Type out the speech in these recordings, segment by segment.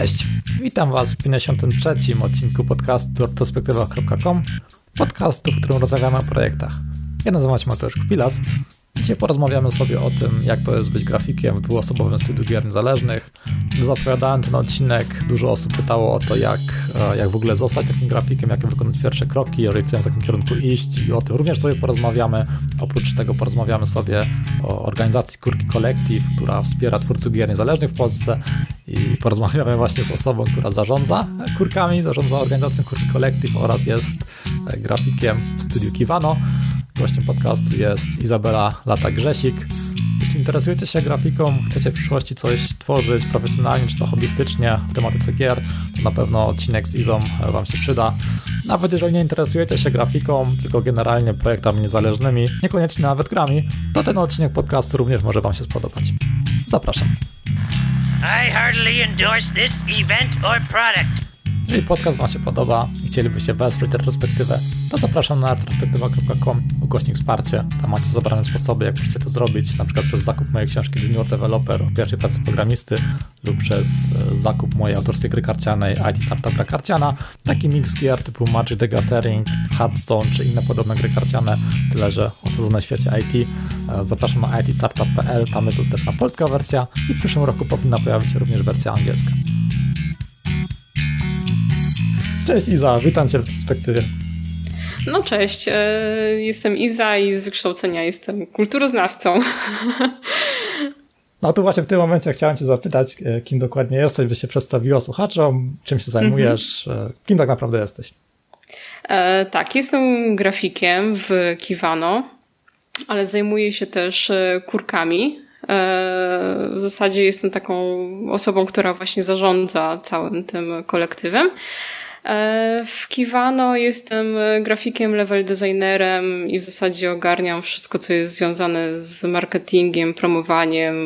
Cześć, witam Was w 53. odcinku podcastu retrospektywa.com, podcastu, w którym rozmawiamy o projektach. Ja nazywam się Mateusz Kupilas Dzisiaj porozmawiamy sobie o tym, jak to jest być grafikiem w dwuosobowym studiu gier niezależnych. Zapowiadałem ten odcinek, dużo osób pytało o to, jak, e, jak w ogóle zostać takim grafikiem, jak wykonać pierwsze kroki, jeżeli chcemy w takim kierunku iść i o tym również sobie porozmawiamy. Oprócz tego porozmawiamy sobie o organizacji Kurki Collective, która wspiera twórców gier niezależnych w Polsce i porozmawiamy właśnie z osobą, która zarządza kurkami, zarządza organizacją Kurki Collective oraz jest e, grafikiem w studiu Kiwano. Gościem podcastu jest Izabela Lata-Grzesik. Jeśli interesujecie się grafiką, chcecie w przyszłości coś tworzyć profesjonalnie czy to hobbystycznie w tematyce gier, to na pewno odcinek z Izą Wam się przyda. Nawet jeżeli nie interesujecie się grafiką, tylko generalnie projektami niezależnymi, niekoniecznie nawet grami, to ten odcinek podcastu również może Wam się spodobać. Zapraszam. I heartily endorse this event or product. Jeżeli podcast Wam się podoba i chcielibyście wesprzeć retrospektywę, to zapraszam na retrospektywa.com ukośnik wsparcie. Tam macie zebrane sposoby, jak możecie to zrobić, na przykład przez zakup mojej książki Junior Developer o pierwszej pracy programisty lub przez e, zakup mojej autorskiej gry karcianej IT Startup Karciana. Taki mix gier typu Magic the Gathering, Hearthstone czy inne podobne gry karciane, tyle że osadzone w świecie IT. E, zapraszam na itstartup.pl, tam jest dostępna polska wersja i w przyszłym roku powinna pojawić się również wersja angielska. Cześć Iza, witam Cię w perspektywie. No cześć, e, jestem Iza i z wykształcenia jestem kulturoznawcą. No to właśnie w tym momencie chciałem Cię zapytać, e, kim dokładnie jesteś, byś się przedstawiła słuchaczom, czym się zajmujesz, mm -hmm. kim tak naprawdę jesteś? E, tak, jestem grafikiem w Kiwano, ale zajmuję się też kurkami. E, w zasadzie jestem taką osobą, która właśnie zarządza całym tym kolektywem. E, w Kiwano jestem grafikiem, level designerem i w zasadzie ogarniam wszystko, co jest związane z marketingiem, promowaniem,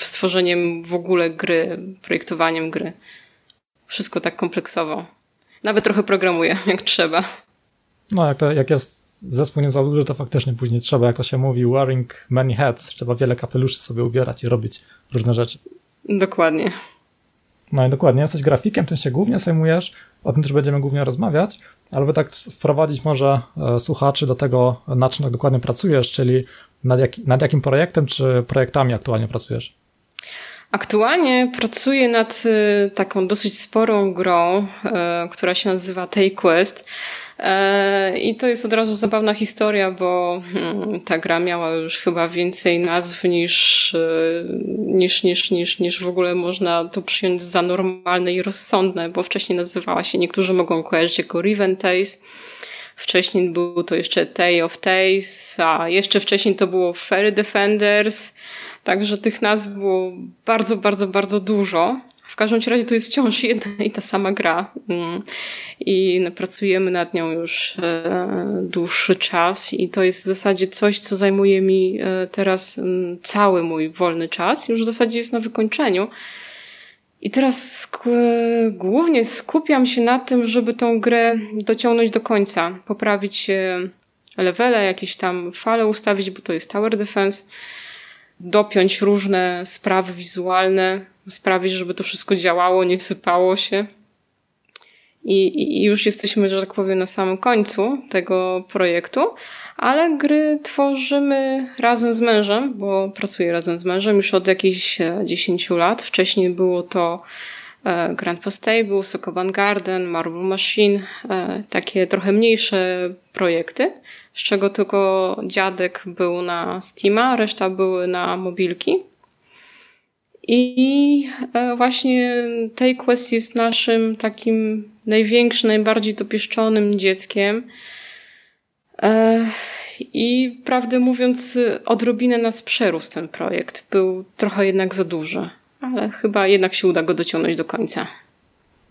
stworzeniem w ogóle gry, projektowaniem gry. Wszystko tak kompleksowo. Nawet trochę programuję, jak trzeba. No, jak, to, jak jest zespół nie za duży, to faktycznie później trzeba, jak to się mówi, wearing many hats. Trzeba wiele kapeluszy sobie ubierać i robić różne rzeczy. Dokładnie. No i dokładnie, jesteś grafikiem, tym się głównie zajmujesz, o tym też będziemy głównie rozmawiać, ale by tak wprowadzić może e, słuchaczy do tego, na czym tak dokładnie pracujesz, czyli nad, jak, nad jakim projektem czy projektami aktualnie pracujesz? Aktualnie pracuję nad e, taką dosyć sporą grą, e, która się nazywa Take Quest. E, I to jest od razu zabawna historia, bo hmm, ta gra miała już chyba więcej nazw niż, e, niż, niż, niż, niż w ogóle można to przyjąć za normalne i rozsądne, bo wcześniej nazywała się, niektórzy mogą kojarzyć jako Riven Tales. Wcześniej był to jeszcze Tay of Tales, a jeszcze wcześniej to było Fairy Defenders. Także tych nazw było bardzo, bardzo, bardzo dużo. W każdym razie to jest wciąż jedna i ta sama gra mm. i pracujemy nad nią już e, dłuższy czas i to jest w zasadzie coś, co zajmuje mi e, teraz mm, cały mój wolny czas. Już w zasadzie jest na wykończeniu. I teraz sk głównie skupiam się na tym, żeby tą grę dociągnąć do końca, poprawić levele, jakieś tam fale ustawić, bo to jest Tower Defense, dopiąć różne sprawy wizualne, sprawić, żeby to wszystko działało, nie sypało się. I, I, już jesteśmy, że tak powiem, na samym końcu tego projektu, ale gry tworzymy razem z mężem, bo pracuję razem z mężem już od jakichś 10 e, lat. Wcześniej było to e, Grand Stable, Sokoban Garden, Marble Machine, e, takie trochę mniejsze projekty, z czego tylko dziadek był na Steama, reszta były na mobilki. I e, właśnie tej Quest jest naszym takim największym, najbardziej dopieszczonym dzieckiem. E, I prawdę mówiąc, odrobinę nas przerósł ten projekt. Był trochę jednak za duży, ale chyba jednak się uda go dociągnąć do końca.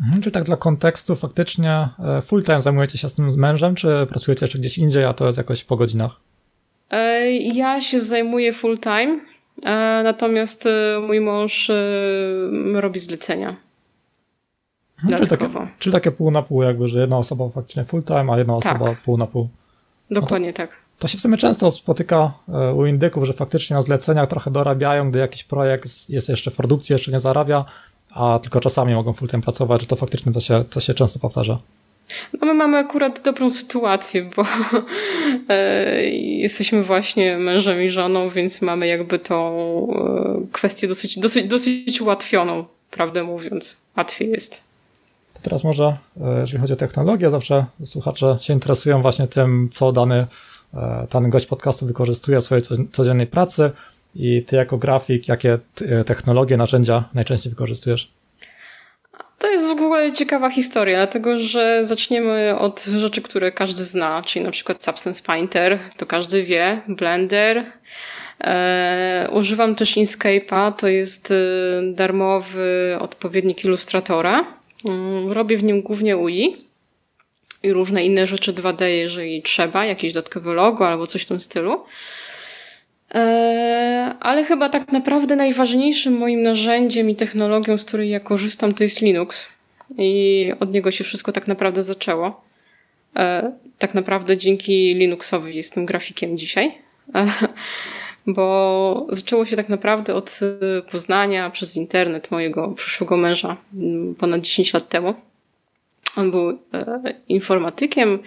Mhm, czy tak dla kontekstu faktycznie e, full time zajmujecie się z tym z mężem, czy pracujecie jeszcze gdzieś indziej, a to jest jakoś po godzinach? Ja się zajmuję full time. E, natomiast e, mój mąż e, robi zlecenia. Hmm, czyli, takie, czyli takie pół na pół, jakby, że jedna osoba faktycznie full time, a jedna tak. osoba pół na pół. Dokładnie no to, tak. To się w sumie często spotyka u indyków, że faktycznie na zleceniach trochę dorabiają, gdy jakiś projekt jest jeszcze w produkcji, jeszcze nie zarabia, a tylko czasami mogą full-time pracować, że to faktycznie to się, to się często powtarza. No my mamy akurat dobrą sytuację, bo e, jesteśmy właśnie mężem i żoną, więc mamy jakby tą e, kwestię dosyć, dosyć, dosyć ułatwioną, prawdę mówiąc. Łatwiej jest. To teraz może, e, jeżeli chodzi o technologię, zawsze słuchacze się interesują właśnie tym, co dany, dany gość podcastu wykorzystuje w swojej codziennej pracy i ty jako grafik, jakie technologie, narzędzia najczęściej wykorzystujesz? To jest w ogóle ciekawa historia, dlatego że zaczniemy od rzeczy, które każdy zna, czyli na przykład Substance Painter, to każdy wie, Blender. E, używam też Inkscape'a, to jest e, darmowy odpowiednik Illustratora. Mm, robię w nim głównie UI i różne inne rzeczy 2D, jeżeli trzeba, jakieś dodatkowe logo albo coś w tym stylu. E, ale chyba tak naprawdę najważniejszym moim narzędziem i technologią, z której ja korzystam, to jest Linux. I od niego się wszystko tak naprawdę zaczęło. E, tak naprawdę dzięki Linuxowi jestem grafikiem dzisiaj. E, bo zaczęło się tak naprawdę od poznania przez internet mojego przyszłego męża ponad 10 lat temu. On był informatykiem,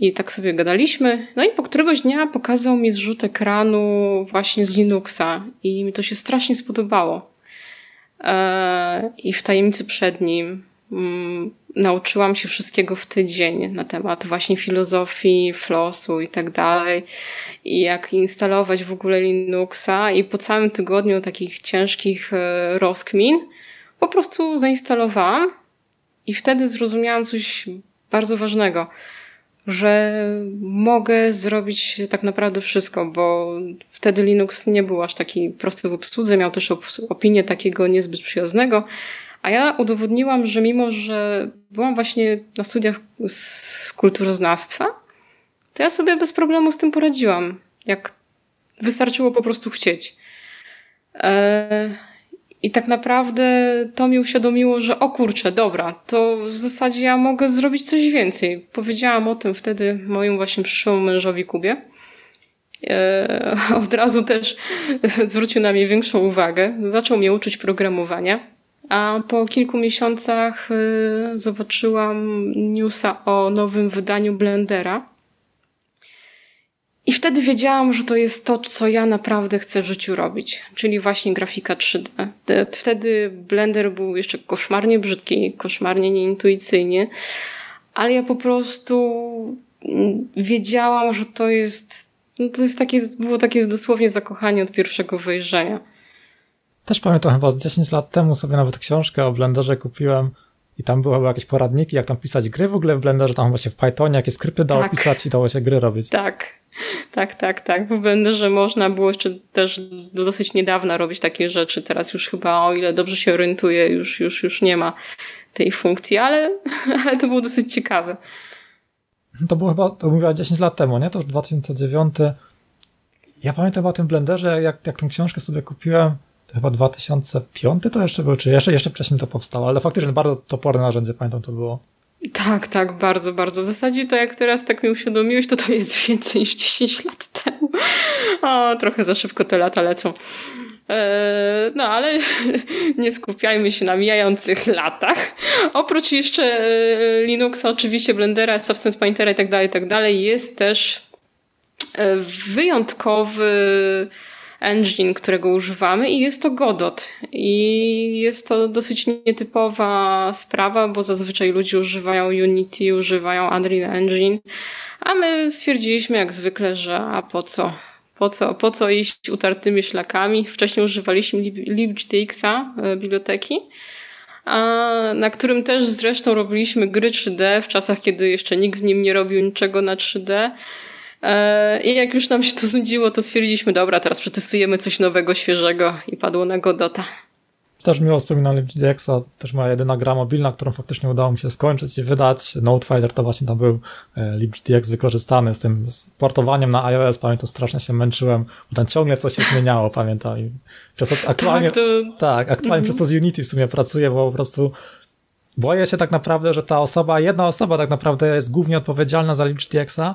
i tak sobie gadaliśmy. No i po któregoś dnia pokazał mi zrzut ekranu właśnie z Linuxa i mi to się strasznie spodobało. E, I w tajemnicy przed nim mm, nauczyłam się wszystkiego w tydzień na temat właśnie filozofii, flosu i tak dalej. I jak instalować w ogóle Linuxa. I po całym tygodniu takich ciężkich e, rozkmin po prostu zainstalowałam i wtedy zrozumiałam coś bardzo ważnego – że mogę zrobić tak naprawdę wszystko, bo wtedy Linux nie był aż taki prosty w obsłudze, miał też opinię takiego niezbyt przyjaznego, a ja udowodniłam, że mimo, że byłam właśnie na studiach z kulturoznawstwa, to ja sobie bez problemu z tym poradziłam, jak wystarczyło po prostu chcieć. Eee, i tak naprawdę to mi uświadomiło, że o kurczę, dobra, to w zasadzie ja mogę zrobić coś więcej. Powiedziałam o tym wtedy moim właśnie przyszłemu mężowi Kubie. E, od razu też zwrócił na mnie większą uwagę. Zaczął mnie uczyć programowania. A po kilku miesiącach e, zobaczyłam newsa o nowym wydaniu Blendera i wtedy wiedziałam, że to jest to, co ja naprawdę chcę w życiu robić, czyli właśnie grafika 3D. Wtedy Blender był jeszcze koszmarnie brzydki, koszmarnie nieintuicyjnie, ale ja po prostu mm, wiedziałam, że to jest, no to jest takie, było takie dosłownie zakochanie od pierwszego wejrzenia. Też pamiętam, chyba z 10 lat temu sobie nawet książkę o Blenderze kupiłem i tam były jakieś poradniki, jak tam pisać gry w ogóle w Blenderze, tam właśnie w Pythonie, jakie skrypty dało tak. pisać i dało się gry robić. Tak, tak, tak, tak. W Blenderze można było jeszcze też do dosyć niedawna robić takie rzeczy. Teraz już chyba, o ile dobrze się orientuję, już, już, już nie ma tej funkcji, ale, ale to było dosyć ciekawe. To było chyba, to mówiła 10 lat temu, nie? To już 2009. Ja pamiętam o tym Blenderze, jak, jak tę książkę sobie kupiłem, to chyba 2005 to jeszcze był, czy jeszcze, jeszcze wcześniej to powstało, ale faktycznie bardzo toporne narzędzie, pamiętam to było. Tak, tak, bardzo, bardzo. W zasadzie to jak teraz tak mi uświadomiłeś, to to jest więcej niż 10 lat temu. O, trochę za szybko te lata lecą. Eee, no, ale nie skupiajmy się na mijających latach. Oprócz jeszcze e, Linuxa, oczywiście Blendera, Substance Paintera i tak dalej, tak dalej, jest też e, wyjątkowy engine, którego używamy i jest to Godot. I jest to dosyć nietypowa sprawa, bo zazwyczaj ludzie używają Unity, używają Unreal Engine, a my stwierdziliśmy jak zwykle, że a po co? Po co, po co iść utartymi szlakami? Wcześniej używaliśmy libgtx-a, e, biblioteki, na którym też zresztą robiliśmy gry 3D w czasach, kiedy jeszcze nikt w nim nie robił niczego na 3D. E, I jak już nam się to znudziło, to stwierdziliśmy, dobra, teraz przetestujemy coś nowego, świeżego i padło na Godota. Też miło wspominam LibGDX-a, też moja jedyna gra mobilna, którą faktycznie udało mi się skończyć i wydać. Notefinder to właśnie tam był e, LibGDX wykorzystany z tym portowaniem na iOS. Pamiętam, strasznie się męczyłem, bo tam ciągle coś się zmieniało, pamiętam. I przez aktualnie, tak, to... tak, aktualnie przez to z Unity w sumie pracuję, bo po prostu boję się tak naprawdę, że ta osoba, jedna osoba tak naprawdę jest głównie odpowiedzialna za LibGDX-a,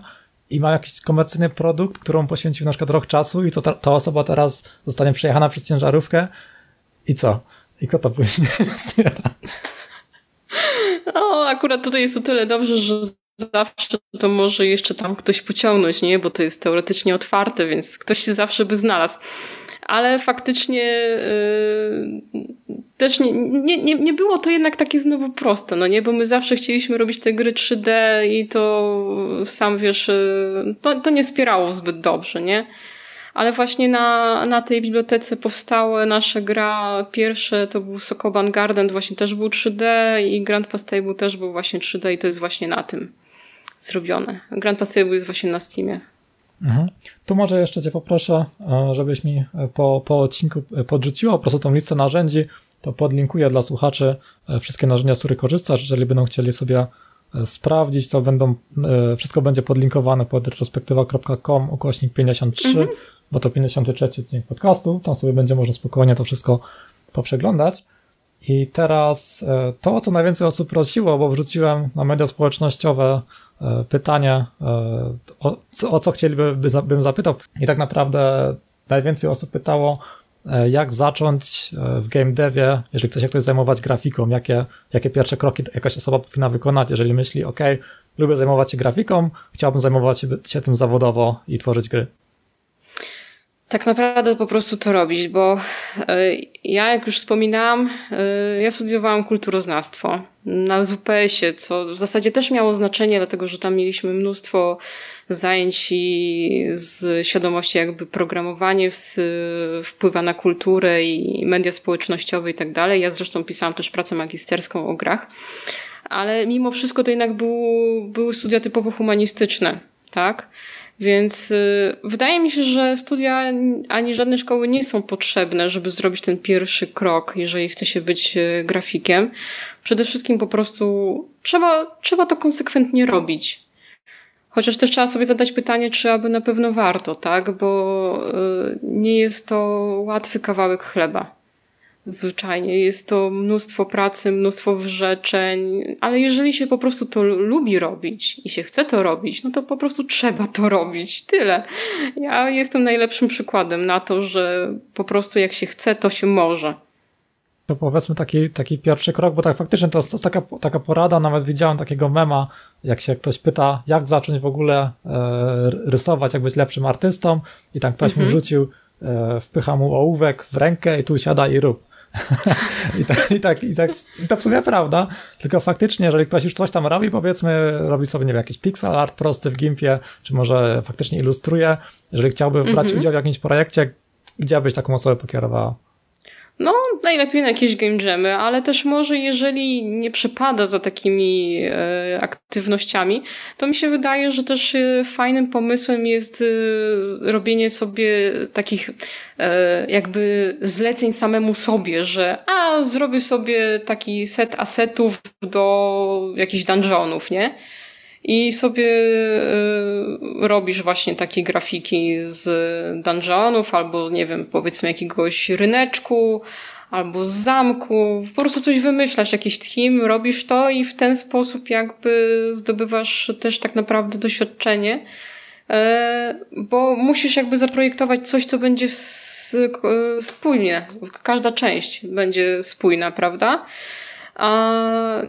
i ma jakiś komercyjny produkt, którą poświęcił na przykład rok czasu i co ta, ta osoba teraz zostanie przejechana przez ciężarówkę i co? i kto to później wspiera? No, akurat tutaj jest o tyle dobrze, że zawsze to może jeszcze tam ktoś pociągnąć, nie? Bo to jest teoretycznie otwarte, więc ktoś się zawsze by znalazł. Ale faktycznie yy, też nie, nie, nie, było to jednak takie znowu proste, no nie? Bo my zawsze chcieliśmy robić te gry 3D i to sam wiesz, yy, to, to nie spierało zbyt dobrze, nie? ale właśnie na, na tej bibliotece powstały nasze gra. Pierwsze to był Sokoban Garden, właśnie też był 3D i Grand Pastable też był właśnie 3D i to jest właśnie na tym zrobione. Grand Pastable jest właśnie na Steamie. Mhm. Tu może jeszcze Cię poproszę, e, żebyś mi e, po, po odcinku e, podrzuciła po prostu tą listę narzędzi, to podlinkuję dla słuchaczy wszystkie narzędzia, z których korzystasz, jeżeli będą chcieli sobie sprawdzić, to będą, wszystko będzie podlinkowane pod retrospektywa.com ukośnik 53, mhm. bo to 53 odcinek podcastu, tam sobie będzie można spokojnie to wszystko poprzeglądać. I teraz to, o co najwięcej osób prosiło, bo wrzuciłem na media społecznościowe E, pytanie, e, o, o co chcieliby, bym zapytał. I tak naprawdę najwięcej osób pytało, e, jak zacząć w game devie, jeżeli chce się ktoś zajmować grafiką, jakie, jakie pierwsze kroki jakaś osoba powinna wykonać, jeżeli myśli, ok, lubię zajmować się grafiką, chciałbym zajmować się tym zawodowo i tworzyć gry tak naprawdę po prostu to robić, bo e, ja, jak już wspominałam, e, ja studiowałam kulturoznawstwo na ZUPS-ie, co w zasadzie też miało znaczenie, dlatego że tam mieliśmy mnóstwo zajęć z świadomości jakby programowanie wpływa na kulturę i media społecznościowe i tak dalej. Ja zresztą pisałam też pracę magisterską o grach, ale mimo wszystko to jednak był, były studia typowo humanistyczne, tak? Więc y, wydaje mi się, że studia ani żadne szkoły nie są potrzebne, żeby zrobić ten pierwszy krok, jeżeli chce się być y, grafikiem. Przede wszystkim po prostu trzeba, trzeba to konsekwentnie robić. Chociaż też trzeba sobie zadać pytanie, czy aby na pewno warto, tak? Bo y, nie jest to łatwy kawałek chleba. Zwyczajnie jest to mnóstwo pracy, mnóstwo wyrzeczeń, ale jeżeli się po prostu to lubi robić i się chce to robić, no to po prostu trzeba to robić. Tyle. Ja jestem najlepszym przykładem na to, że po prostu jak się chce, to się może. To powiedzmy taki, taki pierwszy krok, bo tak faktycznie to jest, taka, taka porada, nawet widziałem takiego mema, jak się ktoś pyta, jak zacząć w ogóle e, rysować, jak być lepszym artystą i tak ktoś mhm. mu rzucił, e, wpycha mu ołówek w rękę i tu siada i rób. I, tak, i, tak, i, tak, I to w sumie prawda, tylko faktycznie, jeżeli ktoś już coś tam robi, powiedzmy, robi sobie, nie wiem, jakiś pixel art prosty w Gimpie, czy może faktycznie ilustruje, jeżeli chciałby brać mm -hmm. udział w jakimś projekcie, gdzie byś taką osobę pokierowała? No, najlepiej na jakieś game jamy, ale też może jeżeli nie przepada za takimi e, aktywnościami, to mi się wydaje, że też e, fajnym pomysłem jest e, robienie sobie takich e, jakby zleceń samemu sobie, że a, zrobię sobie taki set asetów do jakichś dungeonów, nie? I sobie y, robisz właśnie takie grafiki z dungeonów albo nie wiem, powiedzmy jakiegoś ryneczku albo z zamku, po prostu coś wymyślasz, jakiś team, robisz to i w ten sposób jakby zdobywasz też tak naprawdę doświadczenie, e, bo musisz jakby zaprojektować coś, co będzie spójnie, każda część będzie spójna, prawda? A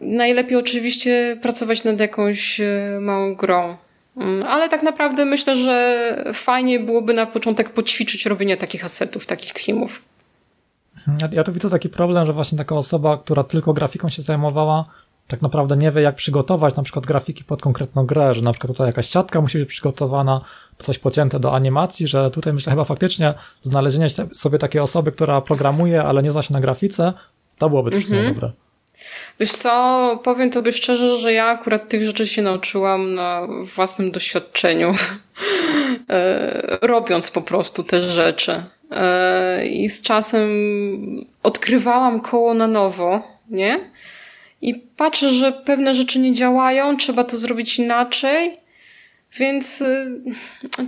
najlepiej oczywiście pracować nad jakąś e, małą grą. Mm, ale tak naprawdę myślę, że fajnie byłoby na początek poćwiczyć robienie takich asetów, takich teamów. Ja tu widzę taki problem, że właśnie taka osoba, która tylko grafiką się zajmowała, tak naprawdę nie wie, jak przygotować na przykład grafiki pod konkretną grę, że na przykład tutaj jakaś siatka musi być przygotowana, coś pocięte do animacji, że tutaj myślę chyba faktycznie znalezienie sobie takiej osoby, która programuje, ale nie zna się na grafice, to byłoby też mhm. dobre. Wiesz co, powiem tobie szczerze, że ja akurat tych rzeczy się nauczyłam na własnym doświadczeniu, e, robiąc po prostu te rzeczy. E, I z czasem odkrywałam koło na nowo, nie? I patrzę, że pewne rzeczy nie działają, trzeba to zrobić inaczej. Więc y,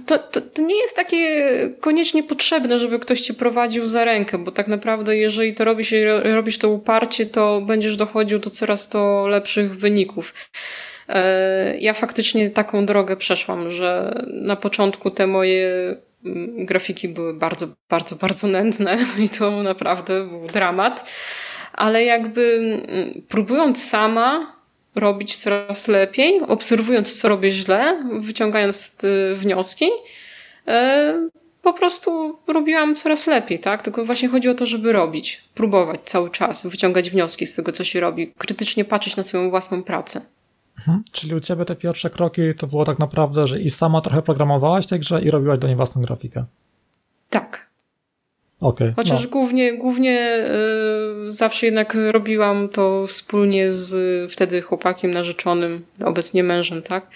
to, to, to, nie jest takie koniecznie potrzebne, żeby ktoś cię prowadził za rękę, bo tak naprawdę, jeżeli to robisz, robisz to uparcie, to będziesz dochodził do coraz to lepszych wyników. E, ja faktycznie taką drogę przeszłam, że na początku te moje mm, grafiki były bardzo, bardzo, bardzo nędzne i to naprawdę był dramat. ale jakby mm, próbując sama robić coraz lepiej, obserwując, co robię źle, wyciągając y, wnioski, y, po prostu robiłam coraz lepiej, tak? Tylko właśnie chodzi o to, żeby robić, próbować cały czas, wyciągać wnioski z tego, co się robi, krytycznie patrzeć na swoją własną pracę. Mhm. Czyli u ciebie te pierwsze kroki to było tak naprawdę, że i sama trochę programowałaś tej grze i robiłaś do niej własną grafikę. Tak. Okay, Chociaż no. głównie, głównie y, zawsze jednak robiłam to wspólnie z wtedy chłopakiem narzeczonym, obecnie mężem, tak?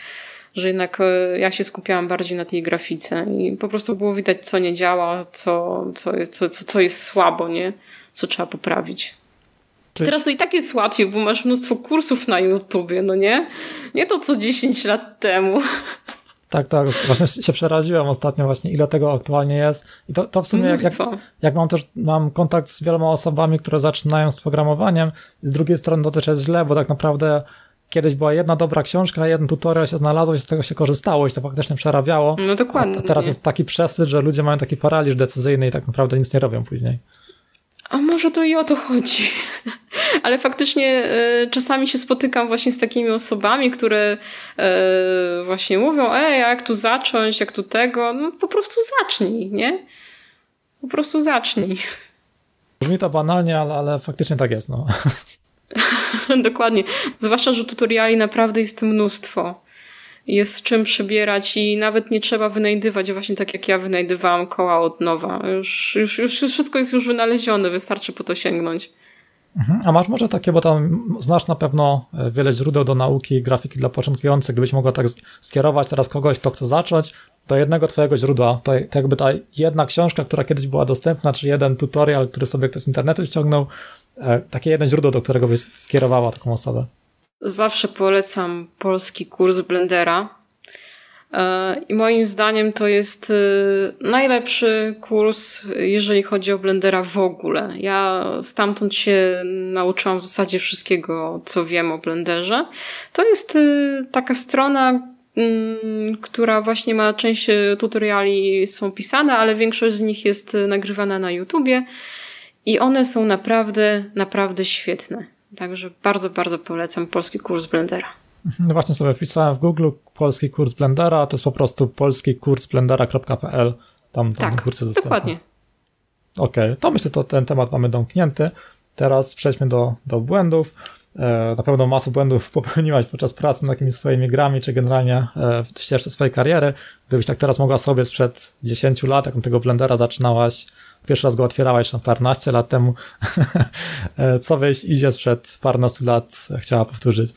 Że jednak y, ja się skupiałam bardziej na tej grafice i po prostu było widać, co nie działa, co, co, co, co, co jest słabo, nie? Co trzeba poprawić. Czyli... Teraz to i tak jest łatwiej, bo masz mnóstwo kursów na YouTubie, no nie? Nie to co 10 lat temu. Tak, tak. Właśnie się przeraziłem ostatnio właśnie, ile tego aktualnie jest. I to, to w sumie jak, jak, jak, mam też mam kontakt z wieloma osobami, które zaczynają z programowaniem, z drugiej strony to też jest źle, bo tak naprawdę kiedyś była jedna dobra książka, jeden tutorial się znalazło i z tego się korzystało i się to faktycznie przerabiało. No dokładnie. A teraz jest taki przesyt, że ludzie mają taki paraliż decyzyjny i tak naprawdę nic nie robią później. A może to i o to chodzi. Ale faktycznie y, czasami się spotykam właśnie z takimi osobami, które y, właśnie mówią, ej, jak tu zacząć, jak tu tego. No po prostu zacznij, nie? Po prostu zacznij. Brzmi to banalnie, ale, ale faktycznie tak jest, no. Dokładnie. Zwłaszcza, że tutoriali naprawdę jest mnóstwo jest czym przybierać i nawet nie trzeba wynajdywać, właśnie tak jak ja wynajdywałam koła od nowa. Już, już, już wszystko jest już wynalezione, wystarczy po to sięgnąć. Mhm. A masz może takie, bo tam znasz na pewno e, wiele źródeł do nauki, grafiki dla początkujących, gdybyś mogła tak skierować teraz kogoś, kto chce zacząć, do jednego twojego źródła, to, jakby ta jedna książka, która kiedyś była dostępna, czy jeden tutorial, który sobie ktoś z internetu ściągnął, e, takie jeden źródło, do którego byś skierowała taką osobę. Zawsze polecam polski kurs Blendera. E, I moim zdaniem to jest e, najlepszy kurs, jeżeli chodzi o Blendera w ogóle. Ja stamtąd się nauczyłam w zasadzie wszystkiego, co wiem o Blenderze. To jest e, taka strona, mm, która właśnie ma część tutoriali są pisane, ale większość z nich jest nagrywana na YouTubie i one są naprawdę, naprawdę świetne. Także bardzo, bardzo polecam polski kurs Blendera. No właśnie sobie wpisałem w Google polski kurs Blendera, to jest po prostu polski kurs blendera.pl. Tam, tam tak, kursy dostępne. dokładnie. Okej, okay, to myślę, że ten temat mamy domknięty. Teraz przejdźmy do, do błędów. E, na pewno masę błędów popełniłaś podczas pracy nad jakimiś swoimi grami, czy generalnie e, w ścieżce swojej kariery. Gdybyś tak teraz mogła sobie sprzed 10 lat, jak tego Blendera zaczynałaś Pierwszy raz go otwierałaś na parnaście lat temu. Co wyjść idzie sprzed parnastu lat chciała powtórzyć?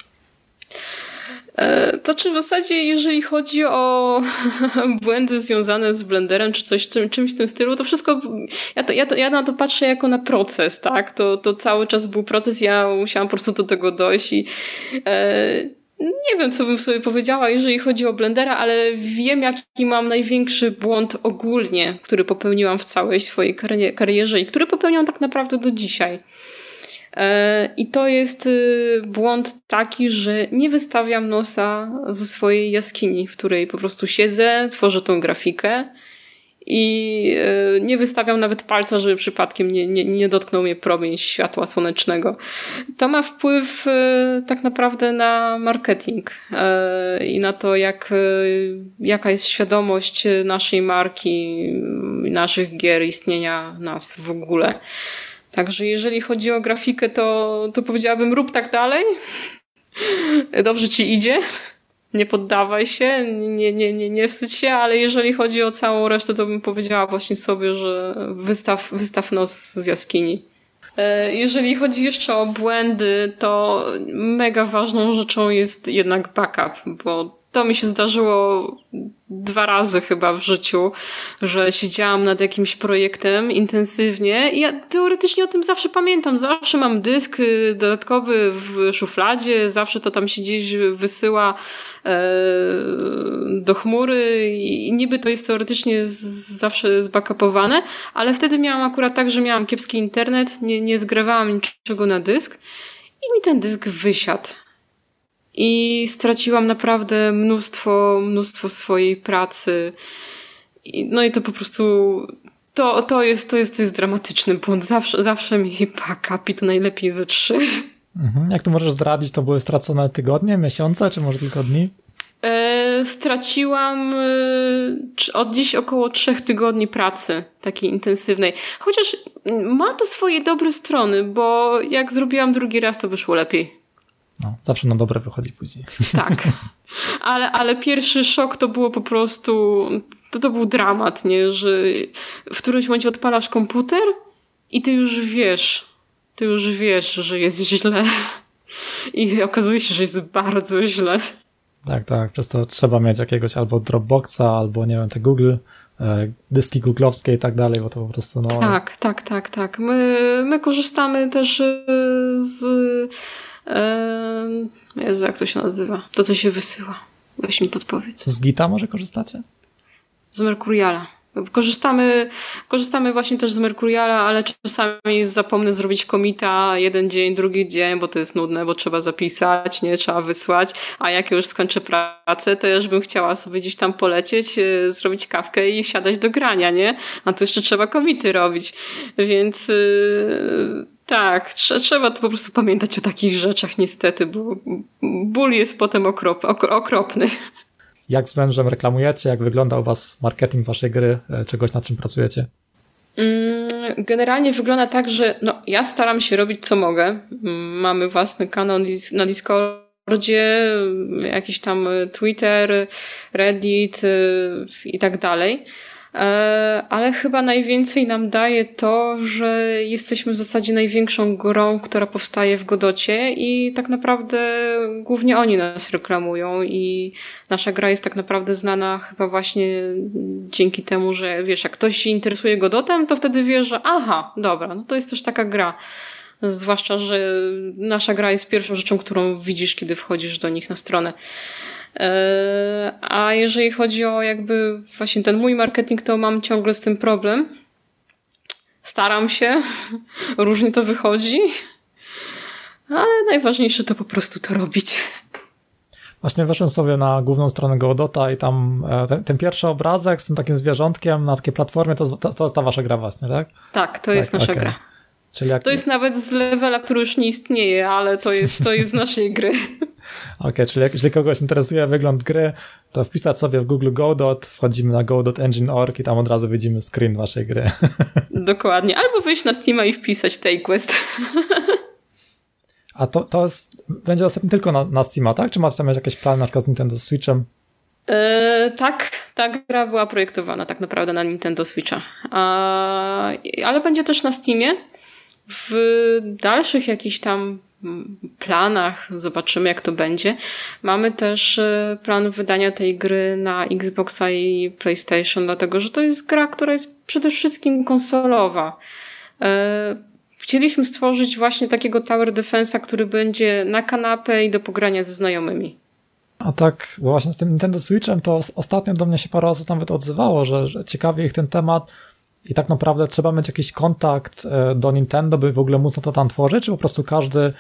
E, to czy w zasadzie, jeżeli chodzi o błędy związane z blenderem, czy coś czym, czymś w tym stylu, to wszystko, ja, to, ja, to, ja na to patrzę jako na proces, tak? To, to cały czas był proces, ja musiałam po prostu do tego dojść i e, nie wiem, co bym sobie powiedziała, jeżeli chodzi o Blendera, ale wiem, jaki mam największy błąd ogólnie, który popełniłam w całej swojej karierze i który popełniam tak naprawdę do dzisiaj. E, I to jest y, błąd taki, że nie wystawiam nosa ze swojej jaskini, w której po prostu siedzę, tworzę tą grafikę i e, nie wystawiam nawet palca, żeby przypadkiem nie, nie, nie dotknął mnie promień światła słonecznego. To ma wpływ e, tak naprawdę na marketing i na to, jak, jaka jest świadomość naszej marki, naszych gier, istnienia nas w ogóle. Także jeżeli chodzi o grafikę, to, to powiedziałabym rób tak dalej. Dobrze ci idzie nie poddawaj się, nie, nie, nie, nie wstydź się, ale jeżeli chodzi o całą resztę, to bym powiedziała właśnie sobie, że wystaw, wystaw nos z jaskini. E, jeżeli chodzi jeszcze o błędy, to mega ważną rzeczą jest jednak backup, bo to mi się zdarzyło dwa razy chyba w życiu, że siedziałam nad jakimś projektem intensywnie i ja teoretycznie o tym zawsze pamiętam. Zawsze mam dysk y, dodatkowy w szufladzie, zawsze to tam się gdzieś wysyła e, do chmury i niby to jest teoretycznie zawsze zbackupowane, ale wtedy miałam akurat tak, że miałam kiepski internet, nie, nie zgrywałam niczego na dysk i mi ten dysk wysiadł i straciłam naprawdę mnóstwo, mnóstwo swojej pracy. No i to po prostu To, to, jest, to, jest, to jest dramatyczny błąd. Zawsze, zawsze mi pakapi to najlepiej ze trzy. Mhm. Jak to możesz zdradzić, to były stracone tygodnie, miesiące, czy może tylko dni? E, straciłam e, od dziś około trzech tygodni pracy takiej intensywnej. Chociaż ma to swoje dobre strony, bo jak zrobiłam drugi raz, to wyszło lepiej. No, zawsze na dobre wychodzi później. Tak. Ale, ale pierwszy szok to było po prostu, to, to był dramat, nie? Że w którymś momencie odpalasz komputer i ty już wiesz, ty już wiesz, że jest źle. I okazuje się, że jest bardzo źle. Tak, tak. Przez to trzeba mieć jakiegoś albo Dropboxa, albo nie wiem, te Google, e, dyski googlowskie i tak dalej, bo to po prostu no... Tak, tak, tak, tak. My, my korzystamy też e, z... E, Jezu, jak to się nazywa? To, co się wysyła. Weź mi podpowiedz. Z Gita może korzystacie? Z Mercuriala. Korzystamy, korzystamy właśnie też z Mercuriala, ale czasami zapomnę zrobić komita jeden dzień, drugi dzień, bo to jest nudne, bo trzeba zapisać, nie, trzeba wysłać, a jak już skończę pracę, to już bym chciała sobie gdzieś tam polecieć, e, zrobić kawkę i siadać do grania, nie? A to jeszcze trzeba komity robić, więc yy, tak, trzeba to po prostu pamiętać o takich rzeczach niestety, bo ból jest potem okrop, okropny. Jak z mężem reklamujecie? Jak wygląda u Was marketing Waszej gry? E, czegoś, nad czym pracujecie? Mm, generalnie wygląda tak, że no, ja staram się robić co mogę. Mamy własny kanał na Discordzie, jakiś tam Twitter, Reddit y, i tak dalej. E, ale chyba najwięcej nam daje to, że jesteśmy w zasadzie największą grą, która powstaje w Godocie i tak naprawdę głównie oni nas reklamują i nasza gra jest tak naprawdę znana chyba właśnie dzięki temu, że wiesz, jak ktoś się interesuje Godotem, to wtedy wie, że aha, dobra, no to jest też taka gra. Zwłaszcza, że nasza gra jest pierwszą rzeczą, którą widzisz, kiedy wchodzisz do nich na stronę. E, a jeżeli chodzi o jakby właśnie ten mój marketing, to mam ciągle z tym problem. Staram się, różnie to wychodzi, ale najważniejsze to po prostu to robić. Właśnie weszłem sobie na główną stronę Godota i tam e, ten, ten, pierwszy obrazek z tym takim zwierzątkiem na takiej platformie, to, to, to jest ta wasza gra właśnie, tak? Tak, to tak, jest nasza okay. gra. Czyli jak... To jest nawet z levela, który już nie istnieje, ale to jest, to jest z naszej gry. Okej, okay, czyli jak, jeżeli kogoś interesuje wygląd gry, to wpisać sobie w Google Godot, wchodzimy na godot.engine.org i tam od razu widzimy screen waszej gry. Dokładnie. Albo wyjść na Steama i wpisać TakeQuest. A to, to jest, będzie dostępny tylko na, na Steama, tak? Czy macie tam jakieś plany na przykład z Nintendo Switchem? Yy, tak, ta gra była projektowana tak naprawdę na Nintendo Switcha. ale będzie też na Steamie. W dalszych jakichś tam planach, zobaczymy jak to będzie. Mamy też e, plan wydania tej gry na Xboxa i PlayStation, dlatego że to jest gra, która jest przede wszystkim konsolowa. E, chcieliśmy stworzyć właśnie takiego Tower Defense'a, który będzie na kanapę i do pogrania ze znajomymi. A tak, właśnie z tym Nintendo Switchem to ostatnio do mnie się parę osób nawet odzywało, że, że ciekawi ich ten temat, i tak naprawdę trzeba mieć jakiś kontakt e, do Nintendo, by w ogóle móc to tam tworzyć, czy po prostu każdy,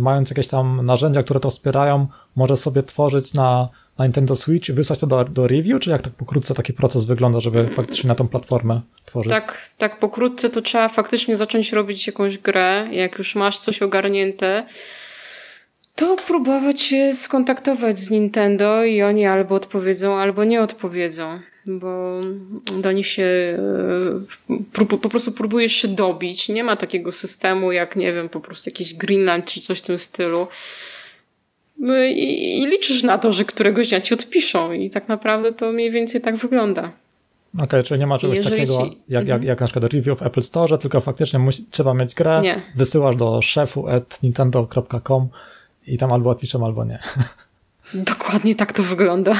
mając jakieś tam narzędzia, które to wspierają, może sobie tworzyć na, na Nintendo Switch i wysłać to do, do review, czy jak tak pokrótce taki proces wygląda, żeby faktycznie na tą platformę tworzyć? Tak, tak pokrótce to trzeba faktycznie zacząć robić jakąś grę, jak już masz coś ogarnięte, to próbować się skontaktować z Nintendo i oni albo odpowiedzą, albo nie odpowiedzą bo do nich się e, po prostu próbujesz się dobić. Nie ma takiego systemu jak, nie wiem, po prostu jakiś Greenland czy coś w tym stylu. No I, i liczysz na to, że któregoś dnia ci odpiszą i tak naprawdę to mniej więcej tak wygląda. Okej, okay, czyli nie ma czegoś takiego ci... jak, jak, mhm. jak na przykład review w Apple Store, tylko faktycznie musi, trzeba mieć grę, nie. wysyłasz do szefu at nintendo.com i tam albo odpiszą, albo nie. Dokładnie tak to wygląda.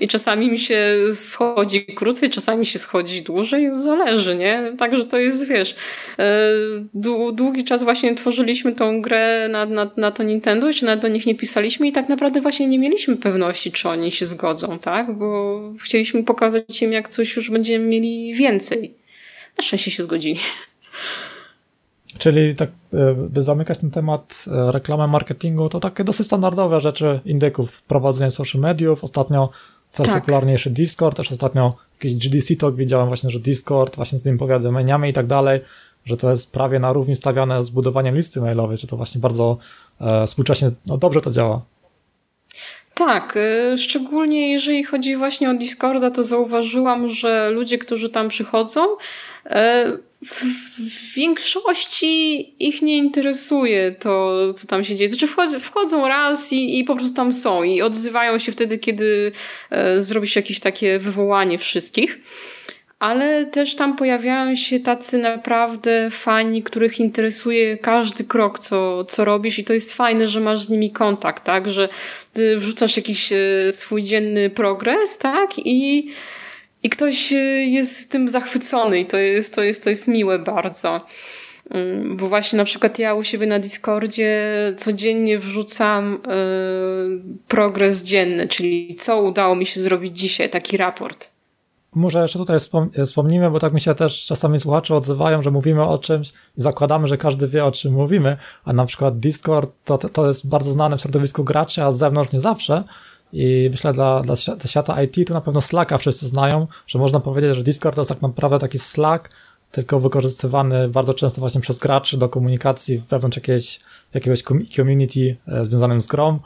I czasami mi się schodzi krócej, czasami się schodzi dłużej, zależy, nie? Także to jest, wiesz, e, długi czas właśnie tworzyliśmy tą grę na, na, na to Nintendo, jeszcze nawet do nich nie pisaliśmy i tak naprawdę właśnie nie mieliśmy pewności, czy oni się zgodzą, tak? Bo chcieliśmy pokazać im, jak coś już będziemy mieli więcej. Na szczęście się zgodzili. Czyli tak, e, by zamykać ten temat reklamy marketingu, to takie dosyć standardowe rzeczy indyków, prowadzenie social mediów. Ostatnio coraz tak. popularniejszy Discord, też ostatnio jakiś GDC Talk widziałem właśnie, że Discord właśnie z tymi powiadomieniami i tak dalej, że to jest prawie na równi stawiane z budowaniem listy mailowej, że to właśnie bardzo e, współcześnie, no dobrze to działa. Tak, y, szczególnie jeżeli chodzi właśnie o Discorda, to zauważyłam, że ludzie, którzy tam przychodzą, y, w większości ich nie interesuje to, co tam się dzieje. Znaczy wchodzą raz i, i po prostu tam są i odzywają się wtedy, kiedy y, zrobi się jakieś takie wywołanie wszystkich ale też tam pojawiają się tacy naprawdę fani, których interesuje każdy krok, co, co robisz i to jest fajne, że masz z nimi kontakt, tak, że ty wrzucasz jakiś e, swój dzienny progres, tak, i, i ktoś e, jest tym zachwycony i to jest, to jest, to jest miłe bardzo. Mm, bo właśnie na przykład ja u siebie na Discordzie codziennie wrzucam y, progres dzienny, czyli co udało mi się zrobić dzisiaj, taki raport. Może jeszcze tutaj wspomnimy, bo tak mi się też czasami słuchacze odzywają, że mówimy o czymś i zakładamy, że każdy wie o czym mówimy, a na przykład Discord to, to jest bardzo znane w środowisku graczy, a z zewnątrz nie zawsze. I myślę, dla, dla, świata IT to na pewno Slacka wszyscy znają, że można powiedzieć, że Discord to jest tak naprawdę taki Slack, tylko wykorzystywany bardzo często właśnie przez graczy do komunikacji wewnątrz jakiegoś, jakiegoś community e, związanym z grą.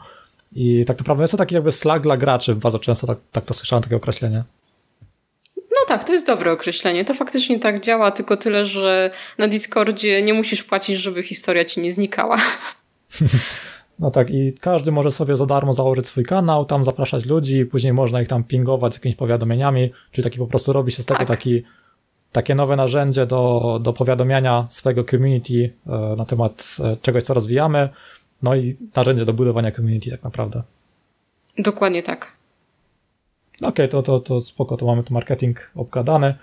I tak naprawdę jest to taki jakby Slack dla graczy, bardzo często tak, tak to słyszałem, takie określenie. Tak, to jest dobre określenie. To faktycznie tak działa, tylko tyle, że na Discordzie nie musisz płacić, żeby historia ci nie znikała. No tak, i każdy może sobie za darmo założyć swój kanał, tam zapraszać ludzi, i później można ich tam pingować z jakimiś powiadomieniami, czyli taki po prostu robi się z tego tak. taki, takie nowe narzędzie do, do powiadamiania swojego community e, na temat e, czegoś, co rozwijamy, no i narzędzie do budowania community tak naprawdę. Dokładnie tak. Okej, okay, to, to, to spoko, to mamy tu marketing obgadany.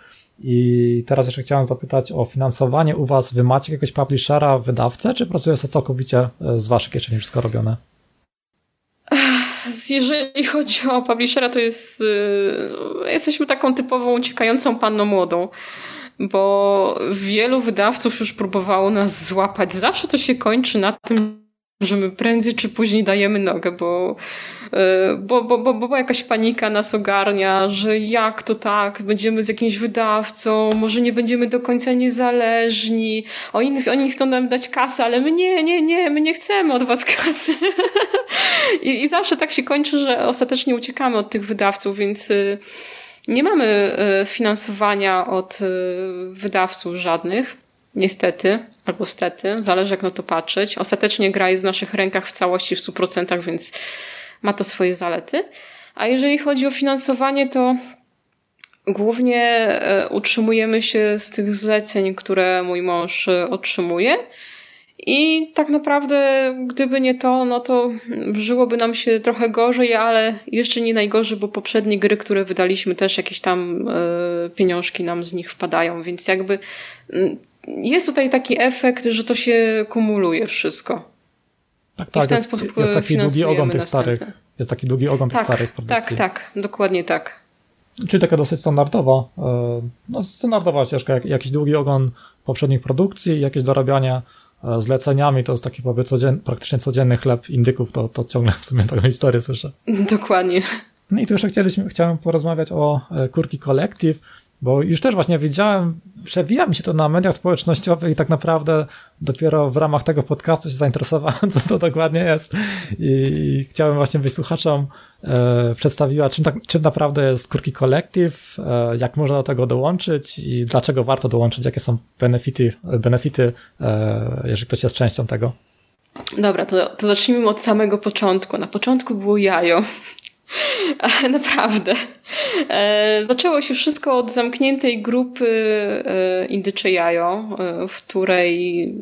I teraz jeszcze chciałem zapytać o finansowanie u Was. Wy macie jakiegoś publishera, wydawcę, czy pracuje to całkowicie e, z Waszej kieszeni wszystko robione? Jeżeli chodzi o publishera, to jest. Yy, jesteśmy taką typową uciekającą panną młodą, bo wielu wydawców już próbowało nas złapać. Zawsze to się kończy na tym, że my prędzej czy później dajemy nogę, bo, e, bo, bo, bo, bo jakaś panika nas ogarnia, że jak to tak, będziemy z jakimś wydawcą, może nie będziemy do końca niezależni, oni, oni chcą nam dać kasę, ale my nie, nie, nie, my nie chcemy od was kasy. I, I zawsze tak się kończy, że ostatecznie uciekamy od tych wydawców, więc e, nie mamy e, finansowania od wydawców żadnych, niestety albo stety, zależy jak na to patrzeć. Ostatecznie gra jest w naszych rękach w całości, w 100%, więc ma to swoje zalety. A jeżeli chodzi o finansowanie, to głównie e, utrzymujemy się z tych zleceń, które mój mąż e, otrzymuje. I tak naprawdę, gdyby nie to, no to żyłoby nam się trochę gorzej, ale jeszcze nie najgorzej, bo poprzednie gry, które wydaliśmy, też jakieś tam y, pieniążki nam z nich wpadają, więc jakby jest tutaj taki efekt, że to się kumuluje wszystko. Tak, tak. I w ten jest, sposób jest taki długi ogon tych starych. Jest taki długi ogon tak, tych starych produkcji. Tak, tak, dokładnie tak. Czyli taka dosyć standardowa, e, no standardowa ścieżka, jakiś długi ogon poprzednich produkcji jakieś dorabianie e, zleceniami, to jest taki powie codzien, praktycznie codzienny chleb indyków, to, to ciągle w sumie taką historię słyszę. Dokładnie. No i tu jeszcze chcieliśmy, chciałem porozmawiać o e, Kurki Collective. Bo już też właśnie widziałem, przewija mi się to na mediach społecznościowych i tak naprawdę dopiero w ramach tego podcastu się zainteresowałem, co to dokładnie jest. I chciałem właśnie, byś słuchaczom e, przedstawiła, czym, tak, czym naprawdę jest Kurki Collective, e, jak można do tego dołączyć i dlaczego warto dołączyć, jakie są benefity, benefity e, jeżeli ktoś jest częścią tego. Dobra, to, to zacznijmy od samego początku. Na początku było jajo. Naprawdę. E, zaczęło się wszystko od zamkniętej grupy e, Indycze Jajo, e, w której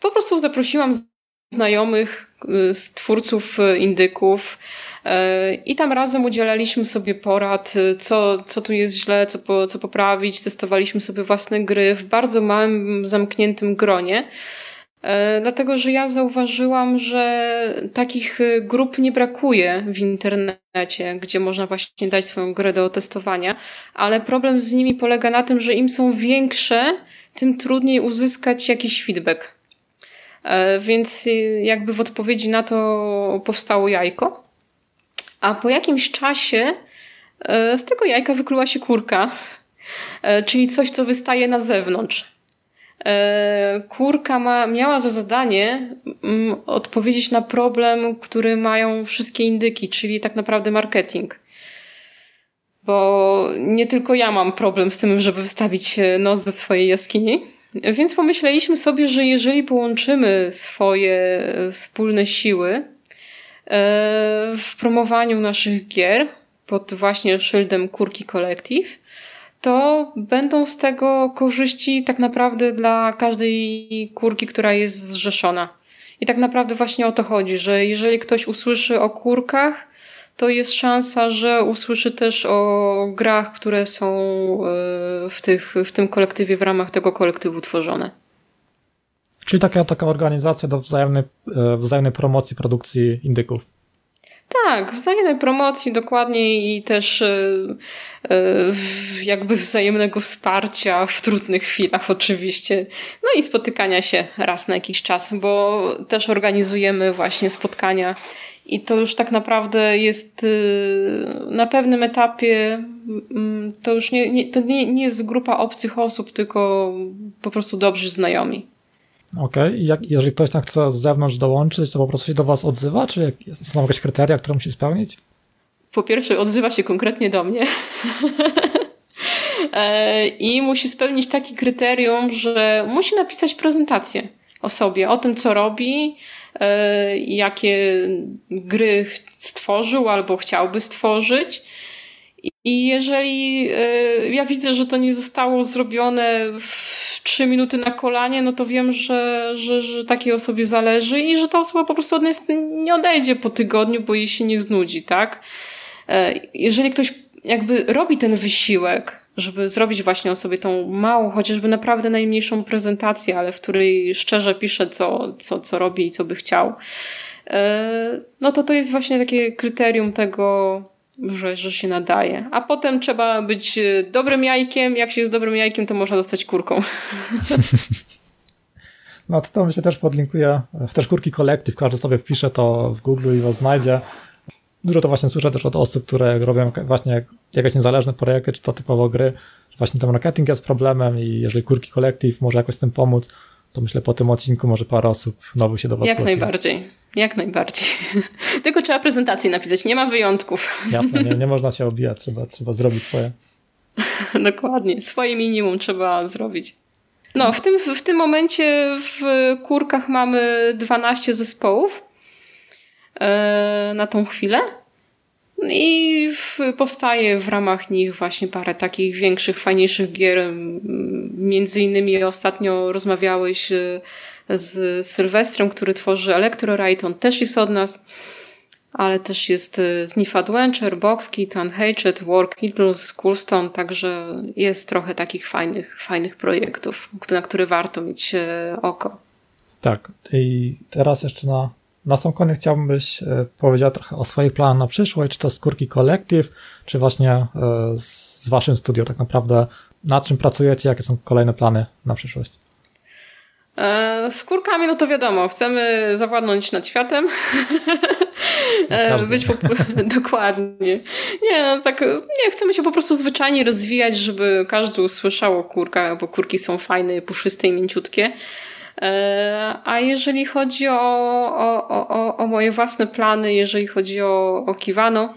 po prostu zaprosiłam znajomych z twórców indyków i tam razem udzielaliśmy sobie porad, co, co tu jest źle, co, po, co poprawić. Testowaliśmy sobie własne gry w bardzo małym, zamkniętym gronie. E, dlatego, że ja zauważyłam, że takich e, grup nie brakuje w internecie, gdzie można właśnie dać swoją grę do testowania, ale problem z nimi polega na tym, że im są większe, tym trudniej uzyskać jakiś feedback. E, więc jakby w odpowiedzi na to powstało jajko. A po jakimś czasie z tego jajka wykluła się kurka, czyli coś, co wystaje na zewnątrz. Kurka ma, miała za zadanie mm, odpowiedzieć na problem, który mają wszystkie indyki, czyli tak naprawdę marketing bo nie tylko ja mam problem z tym, żeby wystawić nos ze swojej jaskini. Więc pomyśleliśmy sobie, że jeżeli połączymy swoje e, wspólne siły e, w promowaniu naszych gier pod właśnie szyldem Kurki Collective, to będą z tego korzyści tak naprawdę dla każdej kurki, która jest zrzeszona. I tak naprawdę właśnie o to chodzi, że jeżeli ktoś usłyszy o kurkach, to jest szansa, że usłyszy też o grach, które są e, w, tych, w tym kolektywie, w ramach tego kolektywu tworzone. Czyli taka, taka organizacja do wzajemnej, e, wzajemnej promocji produkcji indyków. Tak, wzajemnej promocji dokładnie i też e, jakby wzajemnego wsparcia w trudnych chwilach oczywiście. No i spotykania się raz na jakiś czas, bo też organizujemy właśnie spotkania i to już tak naprawdę jest y, na pewnym etapie, mm, to już nie, nie, to nie, nie jest grupa obcych osób, tylko po prostu dobrzy znajomi. Okej, okay. jeżeli ktoś tam chce z zewnątrz dołączyć, to po prostu się do Was odzywa, czy są jakieś kryteria, które musi spełnić? Po pierwsze, odzywa się konkretnie do mnie. E, I musi spełnić takie kryterium, że musi napisać prezentację o sobie, o tym, co robi, E, jakie gry stworzył albo chciałby stworzyć. I jeżeli e, ja widzę, że to nie zostało zrobione w trzy minuty na kolanie, no to wiem, że, że, że takiej osobie zależy i że ta osoba po prostu od nas nie odejdzie po tygodniu, bo jej się nie znudzi, tak? E, jeżeli ktoś jakby robi ten wysiłek, żeby zrobić właśnie o sobie tą małą, chociażby naprawdę najmniejszą prezentację, ale w której szczerze pisze, co, co, co robi i co by chciał. E, no to to jest właśnie takie kryterium tego, że, że się nadaje. A potem trzeba być dobrym jajkiem. Jak się jest dobrym jajkiem, to można zostać kurką. No to, to myślę też podlinkuję. Też kurki kolektyw, każdy sobie wpisze to w Google i was znajdzie. Dużo to właśnie słyszę też od osób, które robią właśnie jakieś niezależne projekty, czy to typowo gry, że właśnie ten marketing jest problemem i jeżeli Kurki Collective może jakoś z tym pomóc, to myślę po tym odcinku może parę osób nowych się do Was Jak najbardziej, jak najbardziej. Tylko trzeba prezentację napisać, nie ma wyjątków. Jasne, nie, nie można się obijać, trzeba, trzeba zrobić swoje. Dokładnie, swoje minimum trzeba zrobić. No, w tym, w tym momencie w Kurkach mamy 12 zespołów e, na tą chwilę. I powstaje w ramach nich właśnie parę takich większych, fajniejszych gier. Między innymi ostatnio rozmawiałeś e, z Sylwestrem, który tworzy Electrorite. On też jest od nas, ale też jest e, Sniff Adventure, Boxkit, Unhatched, Work Idle, Schoolstone, także jest trochę takich fajnych, fajnych projektów, na które warto mieć e, oko. Tak. I teraz jeszcze na na sam koniec chciałbym, byś e, powiedział trochę o swoich planach na przyszłość, czy to Skórki Collective, czy właśnie e, z, z waszym studio tak naprawdę, nad czym pracujecie, jakie są kolejne plany na przyszłość? E, z kurkami, no to wiadomo, chcemy zawładnąć nad światem. Być po... Dokładnie. Nie, no tak, nie, chcemy się po prostu zwyczajnie rozwijać, żeby każdy usłyszał o kurkach, bo kurki są fajne, puszyste i mięciutkie. E, a jeżeli chodzi o, o, o, o moje własne plany, jeżeli chodzi o, o Kiwano,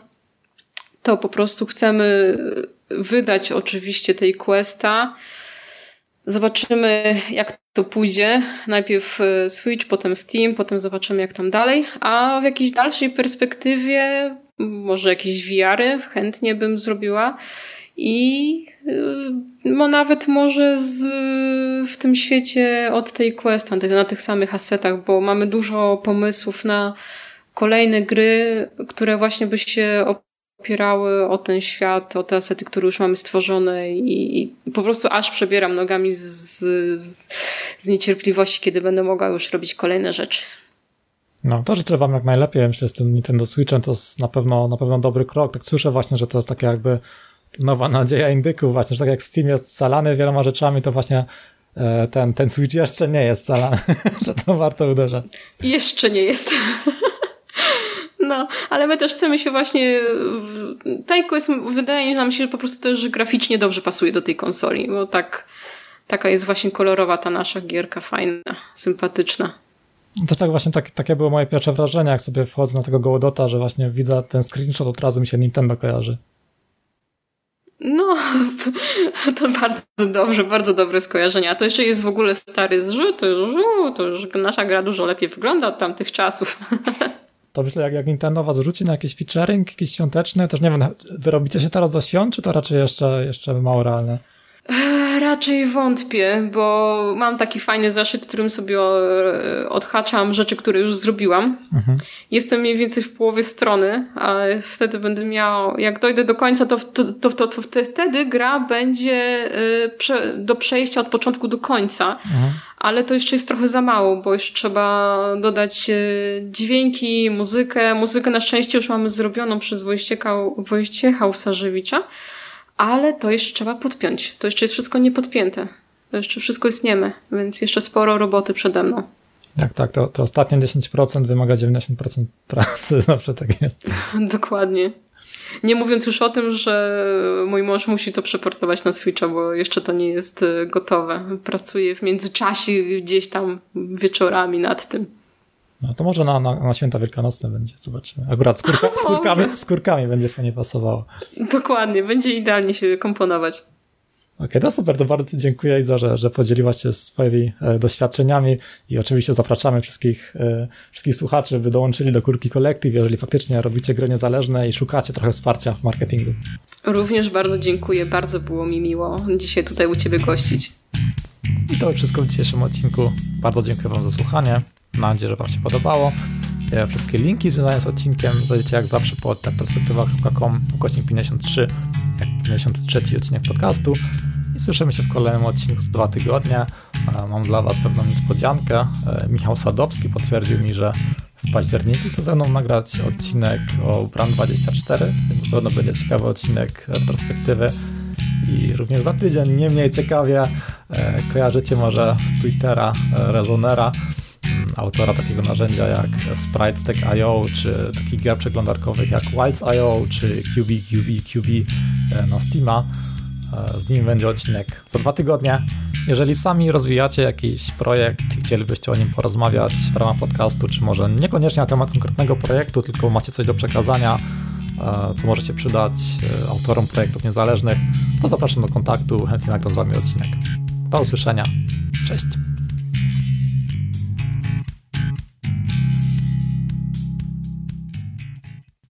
to po prostu chcemy wydać oczywiście tej questa. Zobaczymy, jak to pójdzie. Najpierw e, Switch, potem Steam, potem zobaczymy, jak tam dalej. A w jakiejś dalszej perspektywie, może jakieś wiary chętnie bym zrobiła i no nawet może z, w tym świecie od tej quest, na tych, na tych samych asetach, bo mamy dużo pomysłów na kolejne gry, które właśnie by się opierały o ten świat, o te asety, które już mamy stworzone i, i po prostu aż przebieram nogami z, z, z niecierpliwości, kiedy będę mogła już robić kolejne rzeczy. No, to życzę wam jak najlepiej. Myślę, że z tym Nintendo Switchem to jest na pewno, na pewno dobry krok. Tak słyszę właśnie, że to jest takie jakby nowa nadzieja indyków właśnie, że tak jak Steam jest scalany wieloma rzeczami, to właśnie e, ten, ten Switch jeszcze nie jest scalany, że to warto uderzać. Jeszcze nie jest. No, ale my też chcemy się właśnie. Taiko jest, wydaje nam się, że po prostu też graficznie dobrze pasuje do tej konsoli, bo tak, taka jest właśnie kolorowa ta nasza gierka, fajna, sympatyczna. To tak właśnie tak, takie było moje pierwsze wrażenie, jak sobie wchodzę na tego Gołodota, że właśnie widzę ten screenshot, od razu mi się Nintendo kojarzy. No, to bardzo dobrze, bardzo dobre skojarzenia. To jeszcze jest w ogóle stary zrzut, to, już nasza gra dużo lepiej wygląda od tamtych czasów. To myślę, jak, jak Nintendo was rzuci na jakiś featuring, jakiś świąteczny, też nie wiem, wyrobicie się teraz do świąt, czy to raczej jeszcze, jeszcze mało realne? Raczej wątpię, bo mam taki fajny zaszyt, którym sobie e, odhaczam rzeczy, które już zrobiłam. Mhm. Jestem mniej więcej w połowie strony, a wtedy będę miał, jak dojdę do końca, to, to, to, to, to wtedy gra będzie e, do przejścia od początku do końca. Mhm. Ale to jeszcze jest trochę za mało, bo jeszcze trzeba dodać e, dźwięki, muzykę. Muzykę na szczęście już mamy zrobioną przez Wojciecha, Wojciecha Usarzewicza ale to jeszcze trzeba podpiąć. To jeszcze jest wszystko niepodpięte. To jeszcze wszystko jest nieme, więc jeszcze sporo roboty przede mną. Tak, tak, to, to ostatnie 10% wymaga 90% pracy, zawsze tak jest. Dokładnie. Nie mówiąc już o tym, że mój mąż musi to przeportować na Switcha, bo jeszcze to nie jest e, gotowe. Pracuję w międzyczasie gdzieś tam wieczorami nad tym. No to może na, na, na święta wielkanocne będzie, zobaczymy. Akurat skórka, skórkami, skórkami będzie fajnie pasowało. Dokładnie, będzie idealnie się komponować. Okej, okay, to super, to bardzo dziękuję Iza, że, że podzieliłaś się swoimi e, doświadczeniami i oczywiście zapraszamy wszystkich, e, wszystkich słuchaczy, by dołączyli do Kurki Collective, jeżeli faktycznie robicie gry niezależne i szukacie trochę wsparcia w marketingu. Również bardzo dziękuję, bardzo było mi miło dzisiaj tutaj u Ciebie gościć. I to wszystko w dzisiejszym odcinku. Bardzo dziękuję Wam za słuchanie. Mam nadzieję, że Wam się podobało. E, wszystkie linki związane z odcinkiem znajdziecie jak zawsze pod perspektywa.com ukośnik 53, jak 53 odcinek podcastu. I słyszymy się w kolejnym odcinku za dwa tygodnie. E, mam dla Was pewną niespodziankę. E, Michał Sadowski potwierdził mi, że w październiku chce ze mną nagrać odcinek o Brand 24, więc na pewno będzie ciekawy odcinek retrospektywy. I również za tydzień, nie mniej ciekawie, kojarzycie może z Twittera Rezonera autora takiego narzędzia jak SpriteStack.io, czy takich gier przeglądarkowych jak Wilds.io, czy QB, QB, QB e, na Steama. E, z nim będzie odcinek za dwa tygodnie. Jeżeli sami rozwijacie jakiś projekt i chcielibyście o nim porozmawiać w ramach podcastu, czy może niekoniecznie na temat konkretnego projektu, tylko macie coś do przekazania, e, co może się przydać autorom projektów niezależnych, to zapraszam do kontaktu, chętnie nagram z Wami odcinek. Do usłyszenia. Cześć.